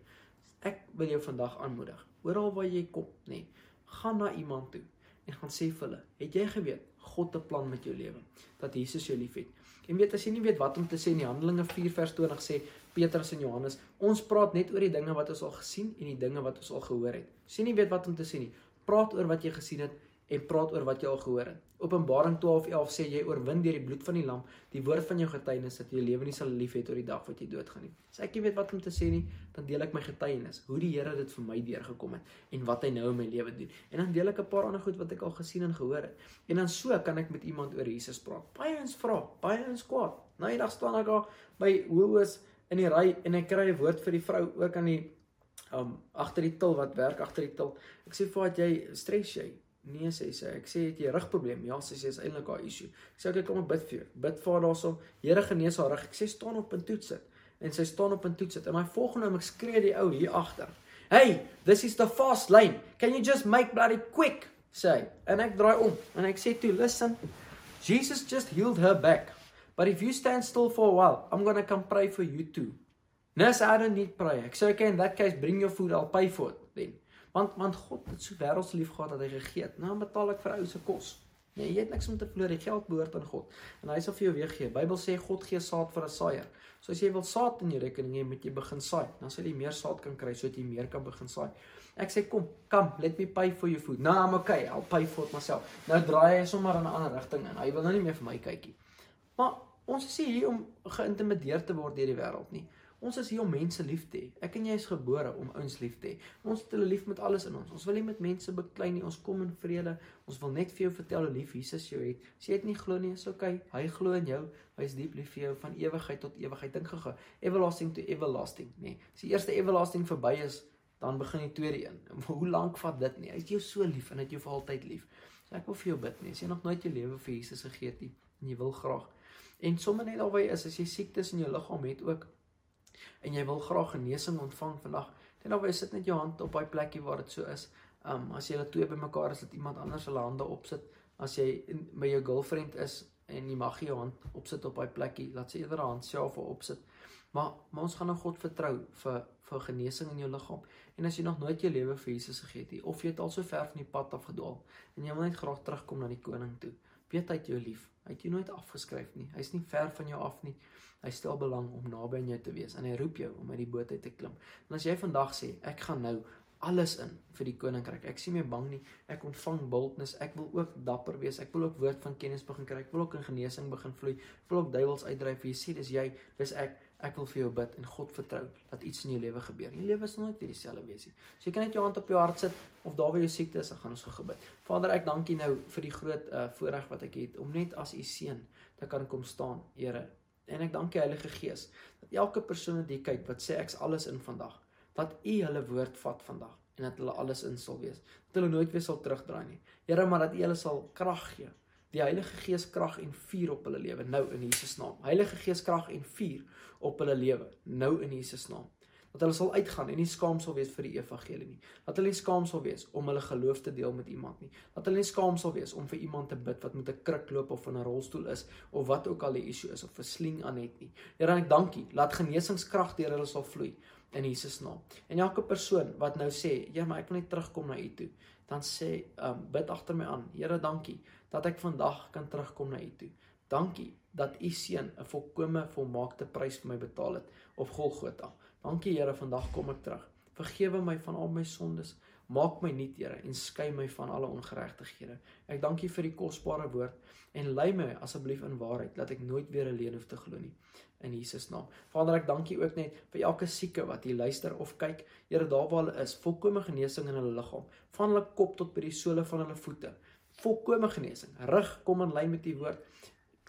Ek wil jou vandag aanmoedig. Oral waar jy kom, nê. Nee, gaan na iemand toe en gaan sê vir hulle, het jy geweet God het 'n plan met jou lewe, dat Jesus jou liefhet. En weet as jy nie weet wat om te sê in die Handelinge 4 vers 20 sê Petrus en Johannes, ons praat net oor die dinge wat ons al gesien en die dinge wat ons al gehoor het. As jy nie weet wat om te sê nie, praat oor wat jy gesien het en praat oor wat jy al gehoor het. Openbaring 12:11 sê jy oorwin deur die bloed van die lam, die woord van jou getuienis dat jy jou lewe nie sal lief hê tot die dag wat jy doodgaan nie. As ek nie weet wat om te sê nie, dan deel ek my getuienis, hoe die Here dit vir my deurgekom het en wat hy nou in my lewe doen. En dan deel ek 'n paar ander goed wat ek al gesien en gehoor het. En dan so kan ek met iemand oor Jesus praat. Baie ons vra, baie ons kwaad. Nou eendag staan ek daar by Woolworths in die ry en ek kry 'n woord vir die vrou ook aan die um agter die til wat werk agter die til. Ek sê vir wat jy stres jy. Nee sê sy, ek sê het jy rugprobleem? Ja sê sy, is eintlik haar issue. Ek sê ek kom bid vir jou. Bid vir haar daarso. Here genees haar rug. Ek sê staan op en toets dit. En sy staan op en toets dit. En my volgende oomblik skree die ou hier agter. Hey, this is the fast lane. Can you just make bloody quick? Sê. En ek draai om en ek sê toe, listen. Jesus just healed her back. But if you stand still for a while, I'm going to come pray for you too. Nurse, I don't need prayer. Ek sê okay, in that case bring your food, I'll pay for it then. Want want God het so wêrelds lief gehad dat hy gegee het. Nou betaal ek vir ou se kos. Nee, jy het niks om te verloor. Die geld behoort aan God. En hy sal vir jou weer gee. Bybel sê God gee saad vir 'n saaier. So as jy wil saad in jou rekening hê, moet jy begin saai. Dan sal jy meer saad kan kry sodat jy meer kan begin saai. Ek sê kom, kom, let me pay for your food. Nou, I'm okay. I'll pay for it myself. Nou draai hy sommer in 'n ander rigting in. Hy wil nou nie meer vir my kykie. Maar ons is hier om geïntimideer te word deur die wêreld nie. Ons is hier om mense lief te hê. Ek en jy is gebore om ouens lief te hê. Ons het hulle lief met alles in ons. Ons wil nie met mense beklei nie. Ons kom in vrede. Ons wil net vir jou vertel hoe lief Jesus jou het. As jy dit nie glo nie, is okay. Hy glo in jou. Hy is diep lief vir jou van ewigheid tot ewigheid. Dink gou. Everlasting to everlasting, nê. Nee. As die eerste everlasting verby is, dan begin die tweede een. <laughs> Hoe lank vat dit nie? Hy het jou so lief en hy het jou vir altyd lief. So ek wil vir jou bid, nee. As jy nog nooit jou lewe vir Jesus gegee het nie en jy wil graag en sommer net alwy is as jy siektes in jou liggaam het ook en jy wil graag genesing ontvang vandag, dan nou sit net jou hand op daai plekkie waar dit so is. Um as jy hulle twee bymekaar is, dat iemand anders hulle hande opsit. As jy in, by jou girlfriend is en jy mag jou hand opsit op daai plekkie, laat sy eerder haar hand self opsit. Maar maar ons gaan nou God vertrou vir vir genesing in jou liggaam. En as jy nog nooit jou lewe vir Jesus gegee het nie of jy het al so ver van die pad af gedwaal en jy wil net graag terugkom na die koning toe, weet hy jou lief. Hy het jou nooit afgeskryf nie. Hy's nie ver van jou af nie. Hy stel belang om naby aan jou te wees en hy roep jou om uit die boot uit te klim. En as jy vandag sê, ek gaan nou alles in vir die koninkryk. Ek sien my bang nie. Ek ontvang boldness. Ek wil ook dapper wees. Ek wil ook woord van kennis begin kry. Ek wil ook in genesing begin vloei. Ek wil ook duiwels uitdryf. Jy sê dis jy, dis ek. Ek wil vir jou bid en God vertrou dat iets in jou lewe gebeur. Jou lewe sal nooit weer dieselfde wees nie. So jy kan net jou hand op jou hart sit of daar waar jy siek is, dan gaan ons gou bid. Vader, ek dank U nou vir die groot uh, voorreg wat ek het om net as U seun te kan kom staan, Here. En ek dank U Heilige Gees dat elke persoon wat hier kyk wat sê ek's alles in vandag, dat U hulle woord vat vandag en dat hulle alles in sal wees. Dat hulle nooit weer sal terugdraai nie. Here, maar dat U hulle sal krag gee die Heilige Gees krag en vuur op hulle lewe nou in Jesus naam. Heilige Gees krag en vuur op hulle lewe nou in Jesus naam. Dat hulle sal uitgaan en nie skaam sal wees vir die evangelie nie. Dat hulle nie skaam sal wees om hulle geloof te deel met iemand nie. Dat hulle nie skaam sal wees om vir iemand te bid wat met 'n kruk loop of in 'n rolstoel is of wat ook al die issue is of 'n sling aan het nie. Here, ek dank U. Laat genesingskrag deur hulle sal vloei in Jesus naam. En elke persoon wat nou sê, "Ja, maar ek wil net terugkom na U toe." Dan sê, um, bid agter my aan. Here, dankie dat ek vandag kan terugkom na U toe. Dankie dat U seun 'n volkomme volmaakte prys vir my betaal het op Golgotha. Dankie Here, vandag kom ek terug. Vergewe my van al my sondes. Maak my nuut, Here, en skei my van alle ongeregtighede. Ek dank U vir die kosbare woord en lei my asseblief in waarheid dat ek nooit weer alleen hoef te glo nie in Jesus naam. Vader, ek dank U ook net vir elke sieke wat hier luister of kyk. Here, daar waar hulle is, volkomme genesing in hulle liggaam, van hulle kop tot by die sole van hulle voete volkomme genesing. Rug kom in lyn met die woord.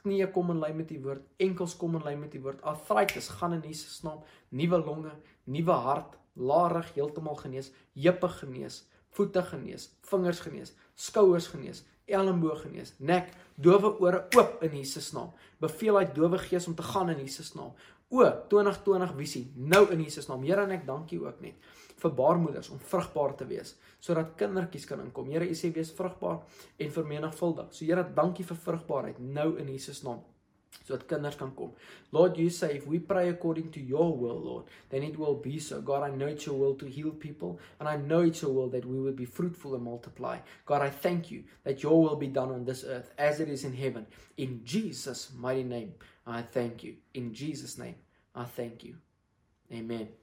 Knieë kom in lyn met die woord. Enkels kom in lyn met die woord. Arthritis gaan in Jesus naam. Nuwe longe, nuwe hart, laarig heeltemal genees, heupe genees, voete genees, vingers genees, skouers genees, elmboog genees, nek, dowe ore oop in Jesus naam. Beveel hy dowe gees om te gaan in Jesus naam. O 2020 visie nou in Jesus naam. Here en ek dank U ook net vir baarmoeders om vrugbaar te wees sodat kindertjies kan inkom. Here, U sê wees vrugbaar en vermenigvuldig. So Here, dankie vir vrugbaarheid nou in Jesus naam sodat kinders kan kom. Lord, you say if we pray according to your will, Lord, then it will be so. God, I know it's your will to heal people, and I know it's your will that we would be fruitful and multiply. God, I thank you that your will be done on this earth as it is in heaven. In Jesus' mighty name, I thank you. In Jesus' name, I thank you. Amen.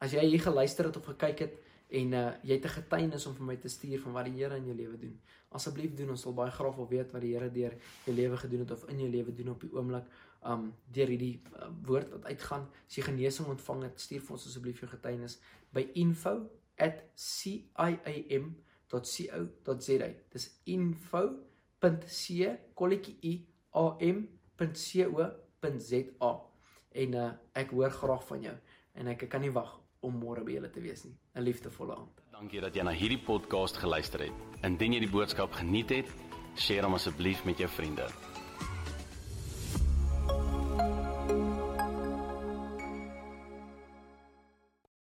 As jy hier geluister het of gekyk het en uh, jy het 'n getuienis om vir my te stuur van wat die Here in jou lewe doen, asseblief doen ons sal baie graag wil weet wat die Here deur jou lewe gedoen het of in jou lewe doen op die oomblik um deur hierdie uh, woord wat uitgaan. As jy genesing ontvang het, stuur vir ons asseblief jou getuienis by info@ciam.co.za. Dis info.c kolletjie i a m.co.za. En uh, ek hoor graag van jou en ek kan nie wag om môre by julle te wees nie. 'n Liefdevolle aand. Dankie dat jy na hierdie podcast geluister het. Indien jy die boodskap geniet het, deel hom asseblief met jou vriende.